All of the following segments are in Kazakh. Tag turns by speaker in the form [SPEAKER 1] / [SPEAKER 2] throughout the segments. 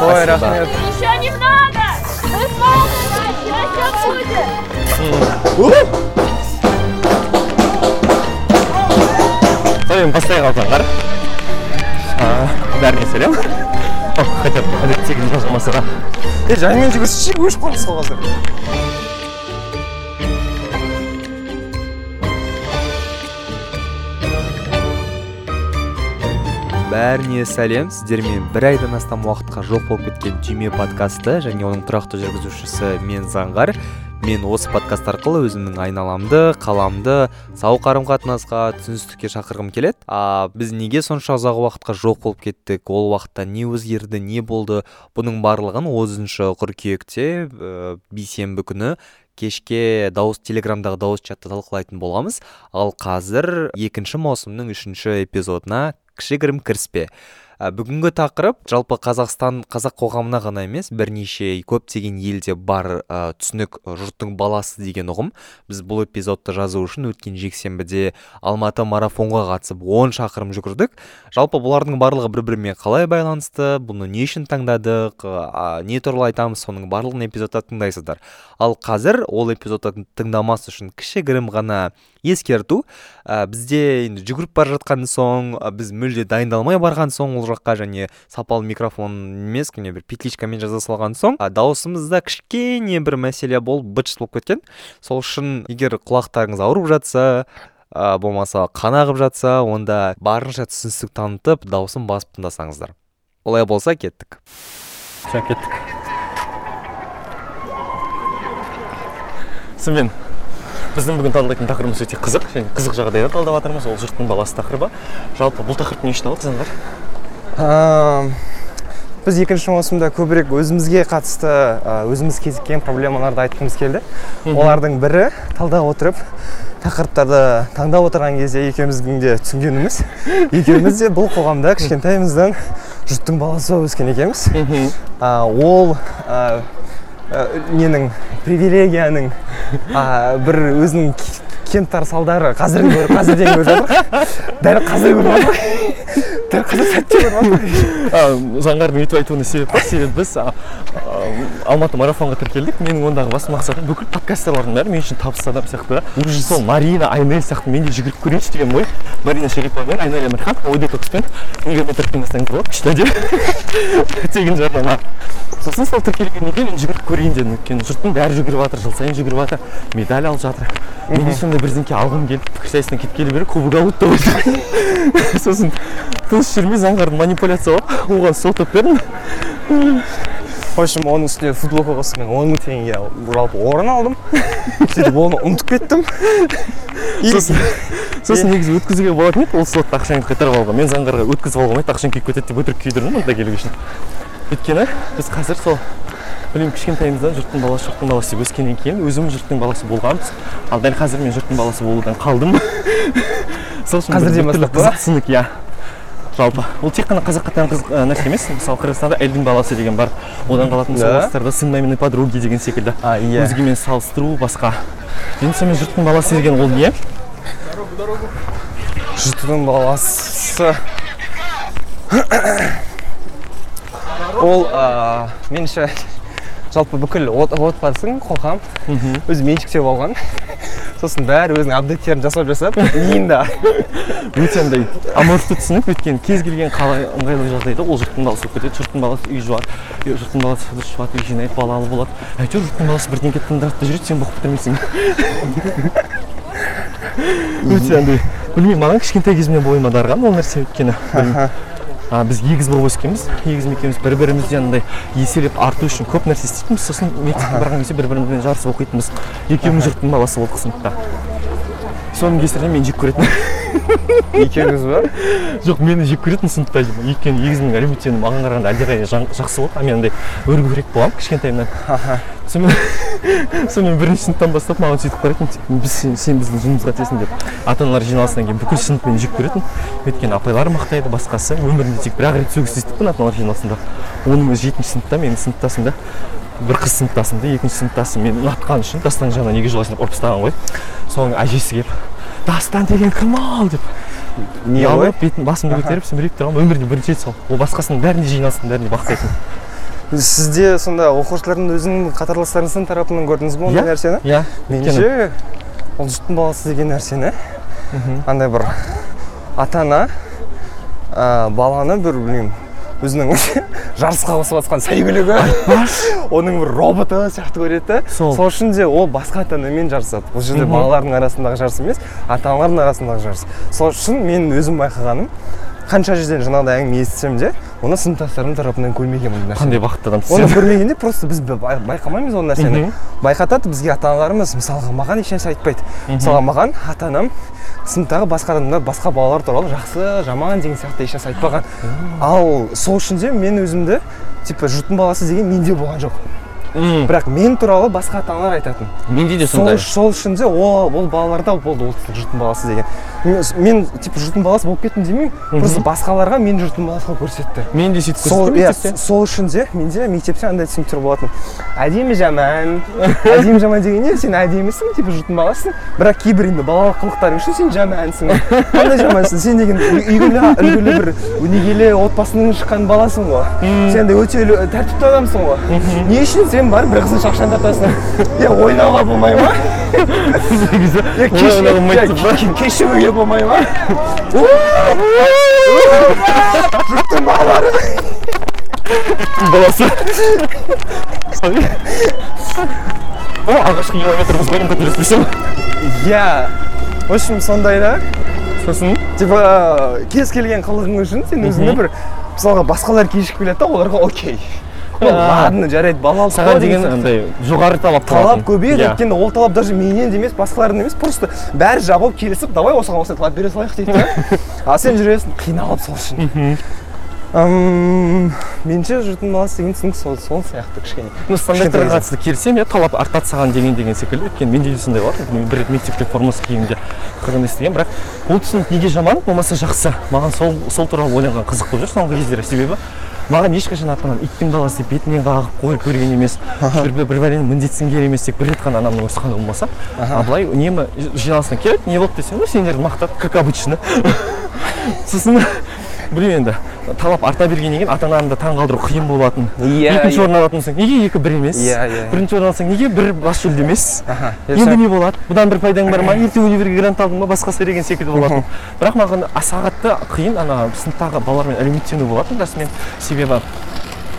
[SPEAKER 1] ой рахмет.
[SPEAKER 2] Еще немного! Мы сможем! Сейчас будет!
[SPEAKER 3] Той постай қалсаңдар бәріне сәлем О, хотя бы әдеттегі жазылмасыға
[SPEAKER 1] е жаймен жүгірсінші өшіп қалды сол қазір бәріне сәлем. Сіздермен бір айдан астам уақытқа жоқ болып кеткен түйме подкасты және оның тұрақты жүргізушісі мен заңғар. Мен осы подкаст арқылы өзімнің айналамды қаламды сау қарым қатынасқа түсіністікке шақырғым келеді. А біз неге сонша ұзақ уақытқа жоқ болып кеттік? Ол уақытта не өзгерді не болды? Бұның барлығын отызыншы қыркүйекте ә, бейсенбі күні кешке дауыс телеграмдағы дауыс чатта талқылайтын боламыз. Ал қазір екінші маусымның үшінші эпизодына кішігірім кіріспе. Ә, бүгінгі тақырып жалпы қазақстан қазақ қоғамына ғана емес бірнеше көптеген елде бар ә, түсінік жұрттың баласы деген ұғым. Біз бұл эпизодты жазу үшін өткен жексенбіде алматы марафонға қатысып 10 шақырым жүгірдік. Жалпы бұлардың барлығы бір бірімен қалай байланысты? Бұны не үшін таңдадық? Ә, не туралы айтамыз? Соның барлығын эпизодта тыңдайсыздар. Ал қазір ол эпизодты тыңдамас үшін кішігірім ғана ескерту. Ә, бізде енді жүгіріп бара жатқан соң ә, біз мүлде дайындалмай барған соң ол жаққа және сапалы микрофон емес кәне бір петличкамен жаза салған соң ә, дауысымызда кішкене бір мәселе болып быт болып кеткен. Сол үшін егер құлақтарыңыз ауырып жатса ә, болмаса қан ағып жатса онда барынша түсіністік танытып дауысын басып тыңдасаңыздар. Олай болса кеттік.
[SPEAKER 3] Кеттік. Сонымен біздің бүгін талдайтын тақырыбымыз өте қызық және қызық жағдайда талдап жатырмыз ол жұрттың баласы тақырыбы. Жалпы бұл тақырыпты не үшін алдық заңғар
[SPEAKER 1] біз екінші маусымда көбірек өзімізге қатысты өзіміз кезіккен проблемаларды айтқымыз келді. Олардың бірі талдап отырып тақырыптарды таңдап отырған кезде екеуміздің де түсінгеніміз екеуміз де бұл қоғамда кішкентайымыздан жұрттың баласы болып өскен екенбіз. Ол ә, ненің привилегияның бір өзінің кемтар салдары қазір көріп қазірден көріп жатыр. Дәл қазір көріп жатыр. Дәл қазір сәтте көріп жатыр.
[SPEAKER 3] Заңғардың өйтіп айтуына себеп бар себебі біз алматы марафонға тіркелдік. Менің ондағы басты мақсатым бүкіл подкастерлардың бәрі мен үшін табысты адам сияқты. Да сол марина айнель сияқты мен де жүгіріп көрейінші деген ой марина шерипова мен айнель әмірхан ой детокспен егер тыңдасаңыз болады күшті деп. Тегін жарнама. Сосын сол тіркелгеннен кейін мен жүгіріп көрейін дедім. Өйткені жұрттың бәрі жүгіріп жатыр жыл сайын жүгіріп жатыр медаль алып жатыр. Мен де сондай бірдеңке алғым келіп пікірсайыстан кеткелі бері кубок ойладым сосын тыныш жүрмей заңғарды манипуляциялап оған сотып бердім.
[SPEAKER 1] Общем оның үстіне футболка қосып мен он мың теңгеге жалпы орын алдым. Сөйтіп оны ұмытып кеттім.
[SPEAKER 3] Сосын сосын негізі өткізуге болатын еді ол слотты ақшаңды қайтарып алуға. Мен заңғарға өткізіп алғым келмейді ақшаң күйіп кетеді деп өтірік күйдірдім мұнда келу үшін. Өйткені біз қазір сол білмеймін кішкентайымыздан жұрттың баласы жұрттың баласы деп өскеннен кейін өзім жұрттың баласы болғанбыз. Ал дәл қазір мен жұрттың баласы болудан қалдым. Сол үшін
[SPEAKER 1] Қазірден бастап
[SPEAKER 3] қызық иә. Жалпы. Ол тек қана қазаққа тән ә, нәрсе емес. Мысалы қырғызстанда эльдің баласы деген бар. Одан қалатын
[SPEAKER 1] Да?
[SPEAKER 3] орыстарда сын маминой подруги деген секілді.
[SPEAKER 1] А, иә.
[SPEAKER 3] өзгемен салыстыру басқа. Енді сонымен жұрттың баласы деген ол не?
[SPEAKER 1] Жұрттың баласы. Ол ә, меніңше жалпы бүкіл от, отбасың қоғам өзі меншіктеп алған. Сосын бәрі өзінің апдейттерін жасап жасап миында
[SPEAKER 3] өте андай аморфты түсінік өйткені кез келген қалай ыңғайлы жағдайда ол жұрттың баласы болып кетеді. Жұрттың баласы үй жуады жұрттың баласы ыдыс жуады үй жинайды балалы болады. Әйтеуір жұрттың баласы бірдеңке тындырады да жүреді сен бұқып бітірмейсің. Өте андай білмеймін маған кішкентай кезімнен бойыма дарыған ол нәрсе өйткені. Біз егіз болып өскенбіз. Егіз екеуміз бір бірімізді андай еселеп арту үшін көп нәрсе істейтінбіз сосын мектепке барған кезде бір бірімізбен жарысып оқитынбыз. Екеуміз жұрттың баласы болдық сыныпта. Соның кесірінен мен жек көретінмін.
[SPEAKER 1] Екеуміз ба?
[SPEAKER 3] Жоқ мені жек көретін сыныпта өйткені егізімнің әлеуметтенуі маған қарағанда әлдеқайда жақсы болды. А мен андай өркөкірек болғанмын кішкентайымнан. Сонымен сонымен бірінші сыныптан бастап маған сөйтіп қарайтын біз сен, сен біздің жынымызға тиесің деп. Ата аналар жиналысынан кейін бүкіл сынып мені жек көретін. Өйткені апайлар мақтайды басқасы. Өмірімде тек бір ақ рет сөгіс естіппін ата аналар жиналысында. Оның өзі жетінші сыныпта менің сыныптасым да бір қыз сыныптасым да екінші сыныптасым. Мені ұнатқаны үшін жағына неге жылайсың деп ұрып тастаған ғой. Соның әжесі келіп дастан деген кім ал деп.
[SPEAKER 4] Не
[SPEAKER 3] ұялып бетін басымды көтеріп сүмірейіп тұрамын өмірінде бірінші рет сол. Ол басқасының бәріне жиналсын бәріне бақтайтын
[SPEAKER 4] сізде сонда оқушылардың өзінің қатарластарыңыздың тарапынан көрдіңіз бе ондай
[SPEAKER 3] Иә.
[SPEAKER 4] нәрсені?
[SPEAKER 3] Иә
[SPEAKER 4] меніңше ол жұрттың баласы деген нәрсені. Андай бір ата ана баланы бір білмеймін. Өзінің жарысқа қосып жатқан сәйгүлігі оның бір роботы сияқты көреді да
[SPEAKER 3] Сол.
[SPEAKER 4] сол үшін де ол басқа ата анамен жарысады. Бұл жерде балалардың арасындағы жарыс емес ата аналардың арасындағы жарыс. Сол үшін мен өзім байқағаным қанша жерден жаңағыдай әңгіме естісем де оны сыныптастарым тарапынан көрмегенмін нәрсені
[SPEAKER 3] қандай бақытты адамсыз
[SPEAKER 4] оны көрмегенде просто біз бай- бай- байқамаймыз ол нәрсені. Байқатады бізге ата аналарымыз мысалға маған ешнәрсе айтпайды. Мысалға маған ата анам сыныптағы басқа адамдар басқа балалар туралы жақсы жаман деген сияқты ешнәрсе айтпаған. Ал сол үшін де мен өзімді типа жұрттың баласы деген менде болған жоқ.
[SPEAKER 3] Мм,
[SPEAKER 4] бірақ мен туралы басқа ата аналар айтатын
[SPEAKER 3] менде де сондай
[SPEAKER 4] сол үшін де ол, ол балаларда болды ол жұрттың баласы деген. Мен, типа жұрттың баласы болып кеттім демеймін просто басқаларға мен жұрттың баласы қылып көрсетті.
[SPEAKER 3] Мен де сөйтіп
[SPEAKER 4] сол иә сол үшін де менде мектепте андай түсініктер болатын. Әдемі жаман. Әдемі жаман деген не? Сен әдемісің типа жұрттың баласысың. Бірақ кейбір енді балалық қылықтарың үшін сен жамансың. Қандай жамансың? Сен деген үлгілі үлгілі бір өнегелі отбасынан шыққан баласың ғой. Сен де өте тәртіпті адамсың ғой. Не үшін сен барып бір қыздың шақшаны тартасың е ойнауға болмай ма? Кешігуге болмай ма? Жұрттың балалары!
[SPEAKER 3] Баласы. О алғашқы километріміз ғой. Қателеспесем
[SPEAKER 4] иә в общем сондай да
[SPEAKER 3] сосын?
[SPEAKER 4] Типа кез келген қылығың үшін сен өзіңді бір мысалға басқалар кешігіп келеді да оларға окей. ладно жарайды балалық
[SPEAKER 3] саған деген андай жоғары талап
[SPEAKER 4] талап көбейеді
[SPEAKER 3] Иә.
[SPEAKER 4] өйткені ол талап даже менен де емес басқалардан емес просто бәрі жабылып келісіп давай осыған осылай талап бере салайық дейді да а сен жүресің қиналып сол үшін. Меніңше жұрттың баласы деген түсінік сол сол сияқты кішкене.
[SPEAKER 3] Ну стандарттарға қатысты келісемін иә талап артады саған деген деген секілді. Өйткені менде де сондай болатын мен бір рет мектепте формасы киімде қырғын естігемін бірақ бұл түсінік неге жаман болмаса жақсы. Маған сол сол туралы ойланған қызық болып жүр соңғы кездері себебі. Маған ешқашан ата анам иттің баласы деп бетінен қағып қой көрген емес. Бір бір, бәлені міндетсін емес тек бір рет қана анамның ұрысқаны болмаса а былай үнемі жиналысына келеді не болды десем сендерді мақтады как обычно. Сосын білмеймін енді талап арта бергеннен кейін ата ананы да таңғалдыру қиын болатын.
[SPEAKER 4] Иә,
[SPEAKER 3] екінші
[SPEAKER 4] иә.
[SPEAKER 3] орын алатын болсаң неге екі бір емес?
[SPEAKER 4] Иә, иә.
[SPEAKER 3] бірінші орын алсаң неге бір бас жүлде емес? Енді не болады? Бұдан бір пайдаң бар ма? Ертең универге грант алдың ба? Басқасы деген секілді болатын. Бірақ маған аса қатты қиын ана сыныптағы балалармен әлеуметтену болатын. Расымен себебі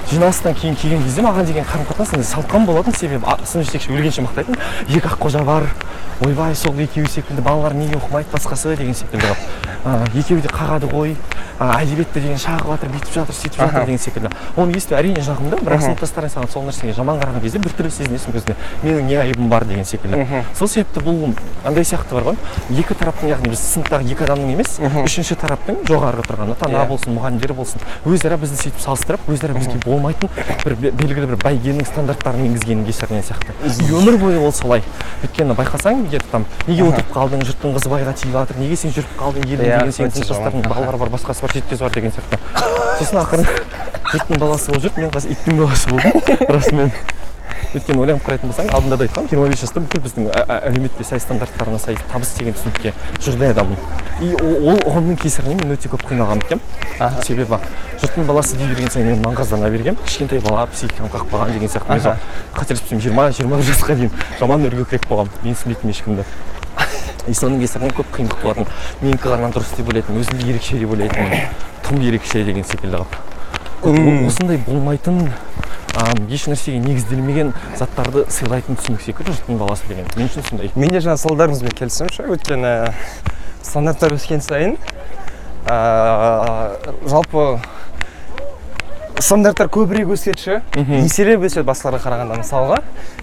[SPEAKER 3] жиналыстан кейін келген кезде маған деген қарым қатынас андай салқын болатын себебі сынып жетекші өлгенше мақтайтын. Екі аққожа бар. Ойбай сол екеуі секілді балалар неге оқымайды басқасы деген секілді қылып. екеуі де қағады ғой. Әдебиетті деген шағып жатыр бүйтіп жатыр сөйтіп жатыр деген секілді. Оны есту әрине жағымды бірақ сыныптастарың саған сол нәрсеге жаман қараған кезде біртүрлі сезінесің өзіңе менің не айыбым бар деген секілді. Сол себепті бұл андай сияқты бар ғой. Екі тараптың яғни біз сыныптағы екі адамның емес үшінші тараптың жоғарғы тұрған ата ана
[SPEAKER 4] Иә.
[SPEAKER 3] болсын мұғалімдер болсын өзара бізді сөйтіп салыстырып өзара бізге болмайтын бір бе- белгілі бір бәйгенің стандарттарын енгізгенін кешірген сияқты. И өмір бойы ол солай. Өйткені байқасаң егер там неге отырып қалдың жұрттың қызы байға тиіп жатыр неге сен жүріп қалдың елдің
[SPEAKER 4] Иә,
[SPEAKER 3] деген сенің сыныптастарың балалары бар басқасы бар жеткізі бар деген сияқты. Сосын ақыры жұрттың баласы болып жүріп мен қазір иттің баласы болдым. Расымен өйткені ойланып қарайтын болсаң алдында да айтқанмын жиырма бес жаста бүкіл біздің ә- ә- әлеуметке сай стандарттарына сай табыс деген түсінікке жүрген адаммын и ол оның кесірінен мен өте көп қиналған екенмін себебі жұрттың баласы дей берген сайын мен маңғаздана бергенмін кішкентай бала психикам қақпаған деген сияқты. Мен қателеспесем жиырма жиырма бір жасқа дейін жаман өргекірек болғанмын менсінбейтінмін ешкімді. И соның кесірінен көп қиындық болатын менікі ғана дұрыс деп ойлайтынмын өзімді ерекше деп ойлайтынмын. Тым ерекше деген секілді қылып осындай болмайтын еш нәрсеге негізделмеген заттарды сыйлайтын түсінік секілді жұрттың баласы деген. Мен үшін сондай.
[SPEAKER 4] Мен де жаңа солдарыңызбен келісемін өйткені стандарттар өскен сайын ә, жалпы стандарттар көбірек өседі ше? Еселеп өседі басқаларға қарағанда мысалға.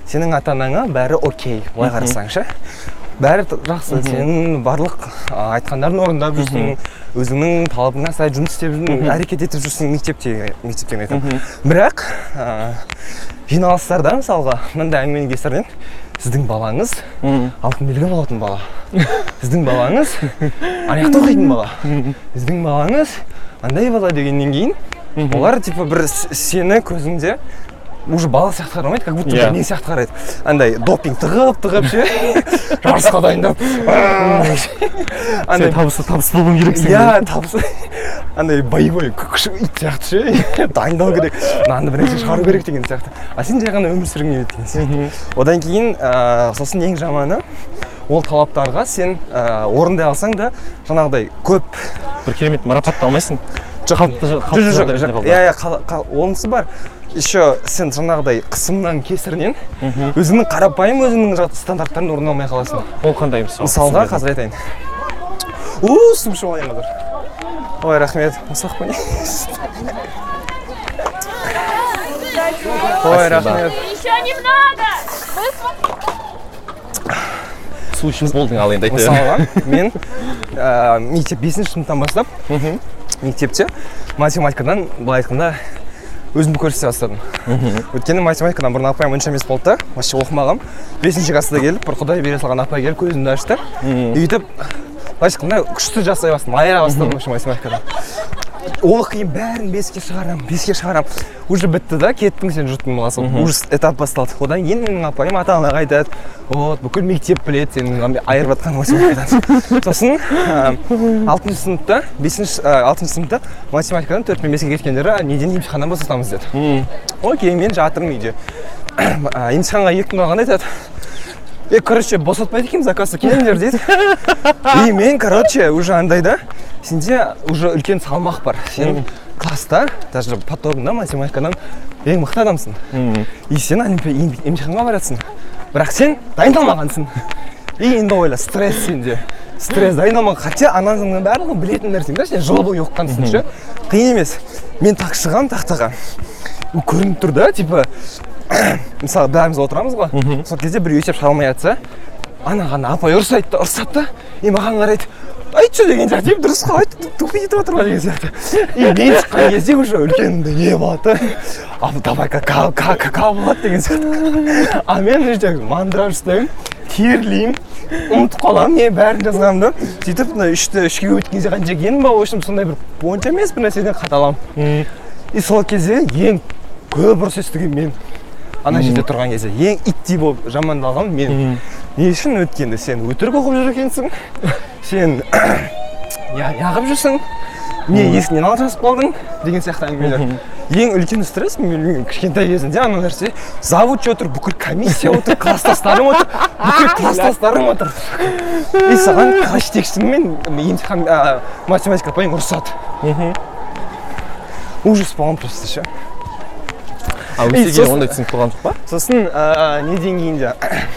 [SPEAKER 4] Сенің ата анаңа бәрі окей былай қарасаң ше? Бәрі жақсы сен барлық айтқандарын орындап жүрсің. Өзіңнің талабыңа сай жұмыс істеп әрекет етіп жүрсің мектепте мектептен айтамын. Бірақ ә, жиналыстарда мысалға мынандай әңгіменің кесірінен сіздің балаңыз алтын белгі болатын бала сіздің балаңыз ана жақта оқитын бала сіздің балаңыз андай бала дегеннен кейін олар типа бір сені көзіңде уже бала сияқты қарамайды как будто
[SPEAKER 3] Иә.
[SPEAKER 4] бір не сияқты қарайды. Андай допинг тығып тығып ше. Жарысқа дайындап.
[SPEAKER 3] Сен табысты табысты болуың керексің
[SPEAKER 4] иә табыс. Андай боевой күші ит сияқты ше. Дайындау керек. Мынаны бір нәрсе шығару керек деген сияқты. А сен жай ғана өмір сүргің келеді деген сияқты. Одан кейін ыыы, сосын ең жаманы ол талаптарға сен ыыы, орындай алсаң да жаңағыдай көп
[SPEAKER 3] бір керемет марапатты алмайсың.
[SPEAKER 4] Жоқ.
[SPEAKER 3] Қалыпты
[SPEAKER 4] жоқ жоқ иә иә онысы бар. Еще сен жаңағыдай қысымнан кесірінен өзіңнің қарапайым өзіңнің стандарттарын орндай алмай қаласың.
[SPEAKER 3] Ол қандай мысалы
[SPEAKER 4] мысалға қазір айтайын. У су ішіп алайын қазір ой рахмет. Не ой рахмет.
[SPEAKER 2] Еще немного!
[SPEAKER 3] Су ішіп болдың ал енді айта
[SPEAKER 4] мысалға мен мектеп бесінші сыныптан бастап мектепте математикадан былай айтқанда өзімді көрсете бастадым. Өйткені математикадан бұрын апайым онша емес болды да вообще оқымағанмын бесінші класста келіп бір құдай бере салған апай келіп көзімді ашты. Өйтіп былайша айтқанда күшті жасай бастадым айыра бастадым вообще математикадан. Ол қиын бәрін беске шығарамын беске шығарамын уже бітті да кеттің сен жұрттың баласы. Уже этап басталды. Одан кейін менің апайым ата анаға айтады вот бүкіл мектеп біледі сенің айырып жатқан математикадан сосын алтыншы сыныпта бесінші алтыншы сыныпта математикадан төрт пен беске кеткендері неден емтиханнан босатамыз деді. Окей мен жатырмын үйде. Емтиханға екі күн қалғанда айтады е короче босатпайды екенбіз оказывается келіңдер дейді и мен короче уже андай да? Сенде уже үлкен салмақ бар. Сен класста даже потогында математикадан ең мықты адамсың. И сен емтиханға барасың. Бірақ сен дайындалмағансың. И енді ойла стресс сенде. Стресс дайындалмаған. Хотя анаңның барлығын білетін нәрсең да сен жыл бойы оқығансың ше? Қиын емес. Мен так шығамын тақтаға. Көрініп тұр да типа мысалы бәріміз отырамыз ғой. Сол кезде біреу есеп шығара алмай жатса ана ғана апай ұрсайды да ұрсады да и маған қарайды айтшы деген сияқты «Ей, дұрыс қой айт тупо етіп отыр ғой деген сияқты. И мен шыққан кезде уже үлкен андай не болады а давай какао ка- какао болады деген сияқты. А мен уже мандырап ұстаймын терлеймін ұмытып қаламын не бәрін жазғанымды. Сөйтіп мына үшті үшке өткен кезде қанша екенін ба в общем сондай бір бойынша емес бір нәрседен хат аламын. И сол кезде ең көп ұрыс естіген мен. Ана жерде тұрған кезде ең иттей болып жамандалған мен не үшін өткенде сен өтірік оқып жүр екенсің. Сен неғып жүрсің. Не есіңнен алжасып қалдың деген сияқты әңгімелер. Ең үлкен стресс мен білмеймін кішкентай кезімде ана нәрсе. Завуч отыр бүкіл комиссия отыр класстастарым отыр бүкіл класстастарым отыр. И саған класс жетекшісің мен емтихан математика апайың ұрысады. Ужас болған просто ше.
[SPEAKER 3] А
[SPEAKER 4] И
[SPEAKER 3] өсеге
[SPEAKER 4] сосын-
[SPEAKER 3] ондай түсінік болған жоқ па?
[SPEAKER 4] сосын ә, неден кейін де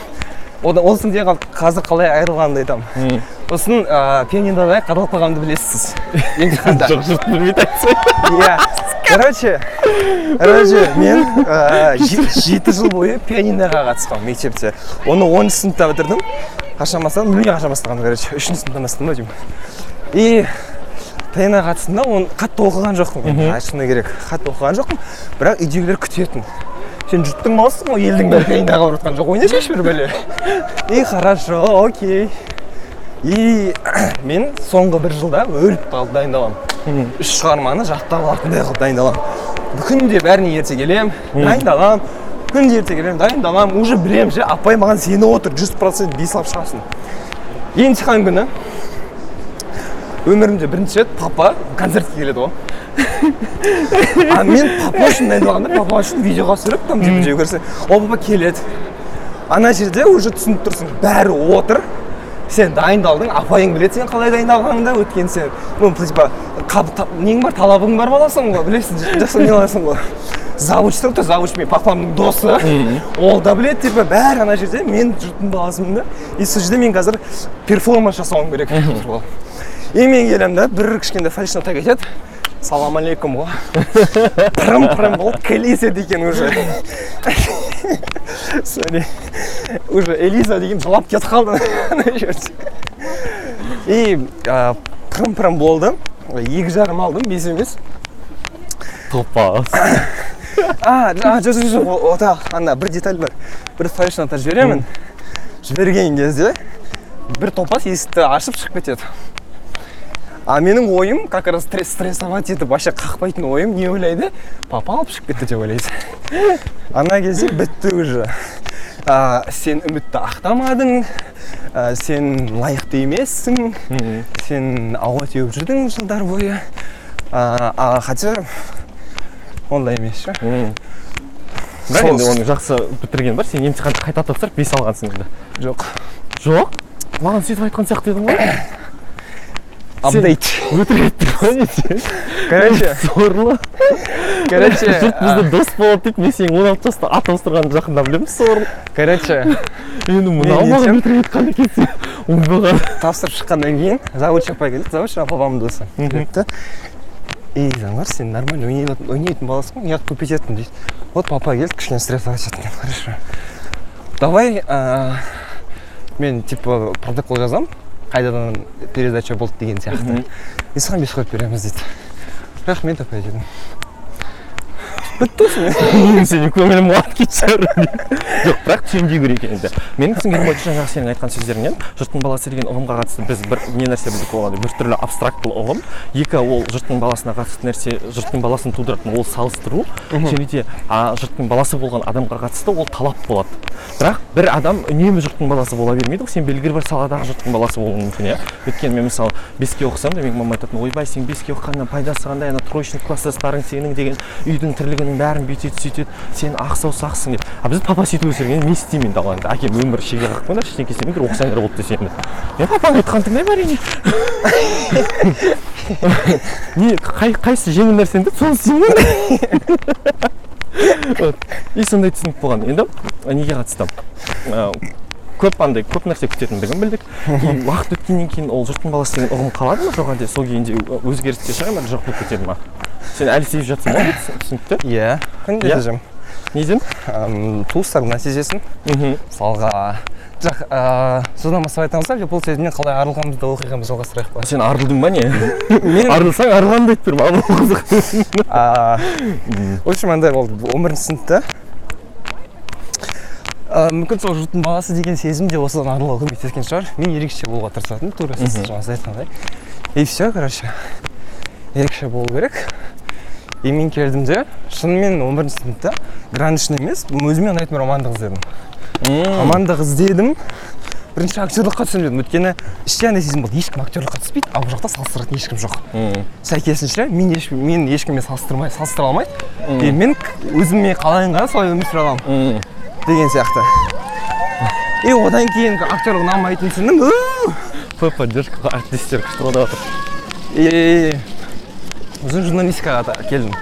[SPEAKER 4] одан ол сізде қал- қазір қалай айырылғанымды айтамын. Сосын ә, пианинода қадалып қалғанымды білесіз. Емтиханда
[SPEAKER 3] жоқ жұрт білмейді айтсай
[SPEAKER 4] иә. Короче короче мен же- жеті жыл бойы пианиноға қатысқанмын мектепте. Оны оныншы сыныпта бітірдім. Қашан бастадым? Білмеймін қашан бастағанымды короче үшінші сыныптан бастадым ба деймін. И пианиноға қатыстым да оны қатты оқыған жоқпын мен шыны керек қатты оқыған жоқпын. Бірақ үйдегілер күтетін. Сен жұрттың баласысың ғой елдің бәрі пианиноға барып жатқан жоқ ойнасайшы бір бәле. И хорошо окей. И мен соңғы бір жылда өліп қалып дайындаламын үш шығарманы жаттап алатындай қылып дайындаламын күнде бәріне ерте келемін дайындаламын күнде ерте келемін дайындаламын уже білемін ше? Апай маған сеніп отыр жүз процент бес алып шығасың. Емтихан күні. Өмірімде бірінші рет папа концертке келеді ғой. А мен папа үшін дайындалғанда папа үшін видеоға түсіріп там типа жеу көрсе ол папа келеді ана жерде уже түсініп тұрсың бәрі отыр. Сен дайындалдың апайың біледі сен қалай дайындалғаныңды өйткені сен ну типа нең бар талабың бар баласың ғой білесің жақсы не ғой. Завуч тұр завуч менің папамның досы. Ол да біледі типа бәрі ана жерде мен жұрттың баласымын да. И сол жерде мен қазір перформанс жасауым керек. И мен келемін да бір кішкентай фальшно так айтады салам алейкум ғой пырым пырым болып келеседі екен уже. Sorry. уже элиза деген жылап кетіп қалды. Ана жерде и пырым пырым болды. Екі жарым алдым бес емес.
[SPEAKER 3] Топас
[SPEAKER 4] а жоқ жоқ жоқ ота ана бір деталь бар. Бір флешноты жіберемін. Жіберген кезде бір топас есікті ашып шығып кетеді. А менің ойым как раз стресс стрессовать етіп вообще қақпайтын ойым не ойлайды? Папа алып шығып кетті деп ойлайды. Ана кезде бітті уже. А, сен үмітті ақтамадың а, сен лайықты емессің сен ауа теуіп жүрдің жылдар бойы. А, а хотя ондай емес ше.
[SPEAKER 3] Бірақ енді оны жақсы бітірген бар сен емтиханды қайта тапсырып бес алғансың енді
[SPEAKER 4] жоқ.
[SPEAKER 3] Жоқ? Маған сөйтіп айтқан сияқты едің ғой.
[SPEAKER 4] Апдейт.
[SPEAKER 3] Өтірік
[SPEAKER 4] короче
[SPEAKER 3] сорлы
[SPEAKER 4] короче
[SPEAKER 3] жұрт бізде дос болады дейді мен сенің он алты жаста ат ауыстырғаныңды жақында білемін сорлы
[SPEAKER 4] короче
[SPEAKER 3] енді мынау маған өтірік айтқан екенсің оңбаған
[SPEAKER 4] тапсырып шыққаннан кейін заводшы апай келді. Заводшы папамның досы. Келді ей заңғар сен нормально ойнайтын ойнайтын баласың ғой неғып көп ететін дейді. Вот папа келді кішкене стрессовать еттім хорошо. Давай мен типа протокол жазамын. Қайдадан передача болды деген сияқты. И саған бес қойып береміз дейді. Рахмет апай дедім. Бітті
[SPEAKER 3] сенің көңілім қуанып кетті жоқ бірақ түсінбей керек енді. Менің түсінгенім бойынша жаңағы сенің айтқан сөздеріңнен жұрттың баласы деген ұғымға қатысты біз бір не нәрсе білдік оған бір түрлі абстрактылы ұғым. Екі ол жұрттың баласына қатысты нәрсе жұрттың баласын тудыратын ол салыстыру. Және де жұрттың баласы болған адамға қатысты ол талап болады. Бірақ бір адам үнемі жұрттың баласы бола бермейді ғой. Сен белгілі бір саладағы жұрттың баласы болуың мүмкін иә? Өйткені мен мысалы беске оқысам да менің мамам айтатын ойбай сен беске оқығаннан пайдасы қандай ана троечник класстастарың сенің деген үйдің тірлігінің бәрін бүйтеді сөйтеді. Сен ақ саусақсың деп. А бізді папа сөйтіп өсірген не істеймін енді ал енді әкем өмірі шеге қақпаңдар ештеңке істемеңдер оқысаңдар болды десе енді мен папаның айтқанын тыңдаймын әрине не қай, қайсысы жеңіл нәрсені деп соны істеймін Вот. и сондай түсінік болған. Енді неге қатысты көп андай көп нәрсе күтетіндігін білдік. И уақыт өткеннен кейін ол жұрттың баласы деген ұғым қалады ма? Жоқ әлде сол күйінде өзгеріске шыға ма? Жоқ болып кетеді ма? Сен әлі сезіп жатсың ба түсінікті
[SPEAKER 4] иә күнде жазамын
[SPEAKER 3] неден
[SPEAKER 4] Ам, туыстардың нәтижесін
[SPEAKER 3] мхм
[SPEAKER 4] мысалға жоқ содан бастап айтамыз ба бұл сөзінен қалай арылғанымызды оқиғамызды жалғастырайық па
[SPEAKER 3] сен арылдың ба не
[SPEAKER 4] мен
[SPEAKER 3] арылсаң арылғанымды айтып бер маған ол қызық
[SPEAKER 4] в общем андай болды он бірінші сыныпта мүмкін сол жұрттың баласы деген сезім де осыдан арылуға көмектескен шығар мен ерекше болуға тырысатынмын тура сіз жаңа сіз айтқандай и все короче ерекше болу керек и мен келдім де шынымен он бірінші сыныпта граничный емес өзіме ұнайтын бір мамандық іздедім мамандық іздедім. Бірінші актерлыққа түсемін дедім өйткені іште андай сезім болды. Ешкім актерлыққа түспейді ал бұл жақта салыстыратын ешкім жоқ. Сәйкесінше мен еш мен ешкіммен салыстырмай салыстыра алмайды. И мен өзіме қалай ыңғайлы солай өмір сүре аламын. Деген сияқты. И одан кейін актерлік ұнамайтынын түсіндім «Үу!»
[SPEAKER 3] п поддержкаға әріптестер күшті қолдап жатыр
[SPEAKER 4] и сосын журналистикаға келдім.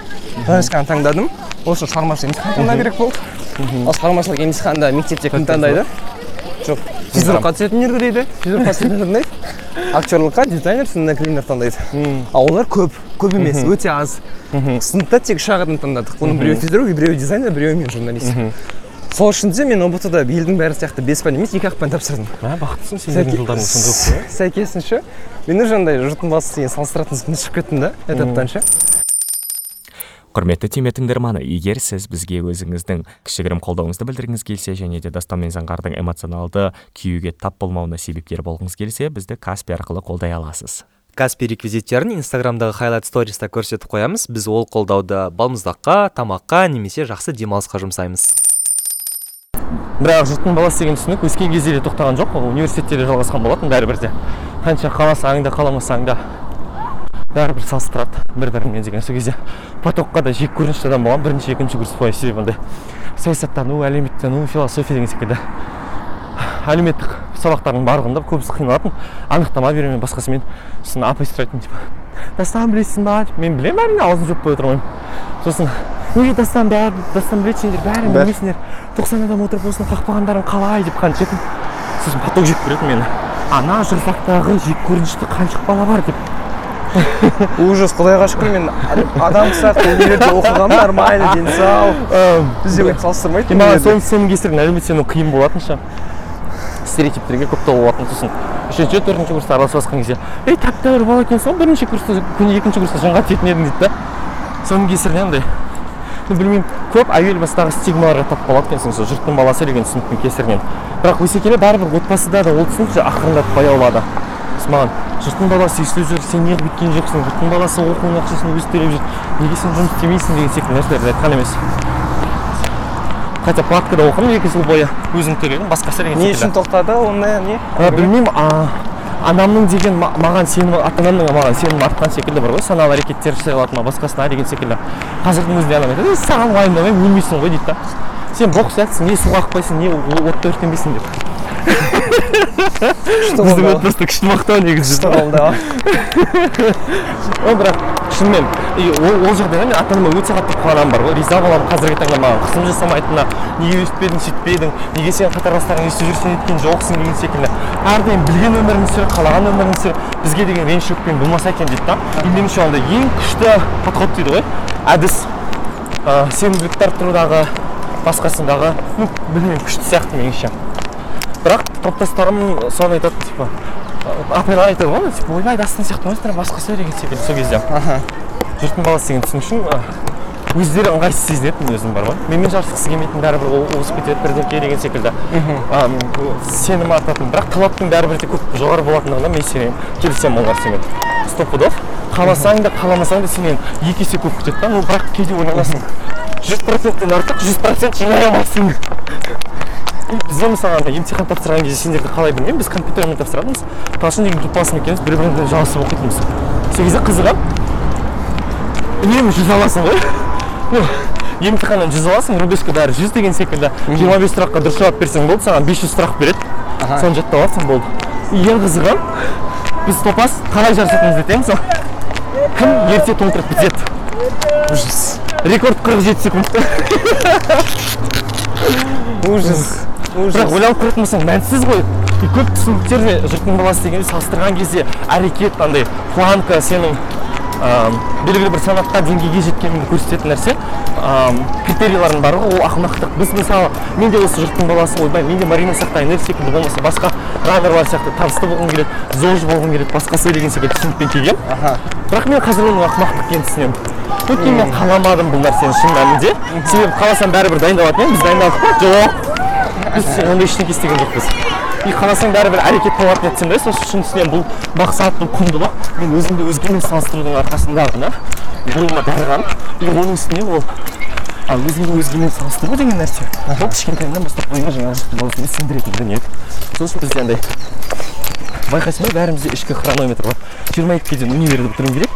[SPEAKER 4] Журналистиканы таңдадым. Ол үшін шығармашылық емтихан таңдау керек болды? Ал шығармашылық емтиханда мектепте кім таңдайды? жоқ физрукқа түсетіндер дейді. Физрукқа түсетіндер таңдайды актерлыққа дизайнер клинер таңдайды. Ал олар көп көп емес өте аз. Сыныпта тек үш ақ адам таңдадық. Оның біреуі физрук біреуі дизайнер біреуі мен журналист. Сол үшін де мен ұбт да елдің бәрі сияқты бес пән емес екі ақ пән тапсырдым.
[SPEAKER 3] Бақыттысың қой
[SPEAKER 4] сәйкесінше мен уже андай жұрттың баласы деген салыстыратын шығып кеттім да этаптан ше
[SPEAKER 5] құрметті түйме тыңдарманы егер сіз бізге өзіңіздің кішігірім қолдауыңызды білдіргіңіз келсе және де дастан мен заңғардың эмоционалды күйюге тап болмауына себепкер болғыңыз келсе бізді каспи арқылы қолдай аласыз.
[SPEAKER 1] Каспи реквизиттерін инстаграмдағы хайлайт сториста көрсетіп қоямыз. Біз ол қолдауды балмұздаққа тамаққа немесе жақсы демалысқа жұмсаймыз.
[SPEAKER 3] Бірақ жұрттың баласы деген түсінік өскен кезде де тоқтаған жоқ. Ол университетте де жалғасқан болатын бәрібір де. Қанша қаласаң да қаламасаң да бәрібір салыстырады бір бірімен деген. Сол кезде потокқа да жек көрінішті адам болған бірінші екінші курс бойы себебі андай саясаттану әлеуметтану философия деген секілді. Әлеуметтік сабақтардың барлығында көбісі қиналатын анықтама беремін басқасымен сосын апай сұрайтын типа. Дастан білесің ба? Мен білемін әрине аузын жауып қоя тұрмаймын сосын неге дастан бәрі дастан біледі сендер бәрін білмейсіңдер. Тоқсан адам отырып осыны қақпағандарың қалай? деп қаншетім сосын поток жек көретін мені. Ана жыртақтағы жек көрінішті қаншық бала бар деп.
[SPEAKER 4] Ужас құдайға шүкір мен адам сияқты универде оқығанмын нормально дені сау бізде өйтіп салыстырмайды
[SPEAKER 3] маған соның соның кесірінен әлеуметтену қиын болатын ше стереотиптерге көп толы болатын сосын. Үшінші төртінші курста бастаған кезде ей тәп тәуір бала екенсің ғой бірінші курста күні екінші курста жынға тиетін едің? дейді да. Соның кесірінен андай білмеймін. Көп әуел бастағы стигмаларға тап болады екенсің сол жұрттың баласы деген түсініктің кесірінен. Бірақ өсе келе бәрібір отбасыда да ол түсінік ақырындап баяулады сосын маған жұрттың баласы үй істеп жүр сен неғып өйткен жоқсың жұрттың баласы оқуының ақшасын өзі төлеп жүр. Неге сен жұмыс істемейсің деген секілді нәрселерді айтқан емес. Хотя платкада оқыдым екі жыл бойы өзім төледім деген
[SPEAKER 4] не үшін тоқтады ондай не
[SPEAKER 3] білмеймін анамның деген ма- маған сенімі ата анамның маған сенімі артқан секілді бар ғой. саналы әрекеттер жасай алады ма басқасына деген секілді. Қазірдің өзінде анам айтады "Ей, саған уайымдамаймын өлмейсің ғой дейді да. Сен боқ сияқтысың не суға ақпайсың не отта өртенбейсің деп. Біздің отбасыда күшті мақтау негізі. Бірақ шынымен и ол, ол жағдайда мен ата анама өте қатты қуанамын бар ғой. Риза боламын қазіргі таңда маған қысым жасамайтынына неге өйтпедің сөйтпедің неге сен қатарластарың өйстіп сен өйткен жоқсың деген секілді. Әрдайым білген өмірін сүр қалаған өмірін сүр бізге деген реніш өкпең болмаса екен дейді да. И меніңше онда ең күшті подход дейді ғой. Әдіс. Сенімділікті арттырудағы басқасындағы ну білмеймін күшті сияқты меніңше. Бірақ топтастарым соны айтады типа апайлар айтады ғой типа ойбай дастан сияқты ойсыңдар басқасы деген секілді сол кезде. Жұрттың баласы деген түсін үшін өздері ыңғайсыз сезінеді өзім бар ғой. Менімен жарысқысы келмейтін бәрібір ол озып кетеді бірдеңке деген секілді. Сенім артатын. Бірақ талаптың бәрібір де көп жоғары болатындығына мен сенемін. Келісемін ол нәрсемен сто пудов қаласаң да қаламасаң да сенен екі есе көп күтеді да. Ну бірақ кейде ойланасың. Жүз проценттен артық жүз процент жинай алмайсың. Бізде мысалы ана емтихан тапсырған кезде сендерді қалай білмеймін біз компьютермен тапсыратынбыз талшын деген группаласым екеуміз бір бірімізбен жалғасып оқитынбыз сол кезде қызығамын үнемі жүз аласың ғой. Ну емтиханнан жүз аласың рудеска бәрі жүз деген секілді. Жиырма бес сұраққа дұрыс жауап берсең болды саған бес жүз сұрақ береді. Соны жаттап алсаң болды. Ең қызығы біз топас қалай жарысатынымызды айтайын. Мысалы кім ерте толтырып бітеді? Ужас. Рекорд қырық жеті секунд.
[SPEAKER 4] Ужас.
[SPEAKER 3] Бірақ ойланып көретін болсаң мәнсіз ғой. Көп түсініктер де жұрттың баласы дегенде салыстырған кезде әрекет андай планка сенің ыыы, белгілі бір санатқа деңгейге жеткеніңді көрсететін нәрсе. Ыыы, критерийлардың барлығы ол ақымақтық. Біз мысалы мен де осы жұрттың баласы ойбай мен де марина сияқты айнель секілді болмаса басқа раннерлар сияқты табысты болғым келеді зож болғым келеді басқасы деген секілді түсінікпен келгенмін бірақ мен қазір оның ақымақтық екенін түсінемін. Өйткені мен қаламадым бұл нәрсені шын мәнінде. Себебі қаласам бәрібір дайындалатын едім біз дайындалдық па? Жоқ. Біз ондай ештеңе істеген жоқпыз и қаласаң бәрібір әрекет болатын да сол үшін түсінемін бұл мақсат бұл құндылық мен өзімді өзгемен салыстырудың арқасында ғана бойыма дарыған и оның үстіне ол өзіңді өзгемен салыстыру деген нәрсе ол кішкентайымнан бастап бойыма жаңағы сендіретін дүние сол үшін бізде андай байқайсың ба? бәрімізде ішкі хронометр бар. жиырма екіге дейін универді бітіруім керек.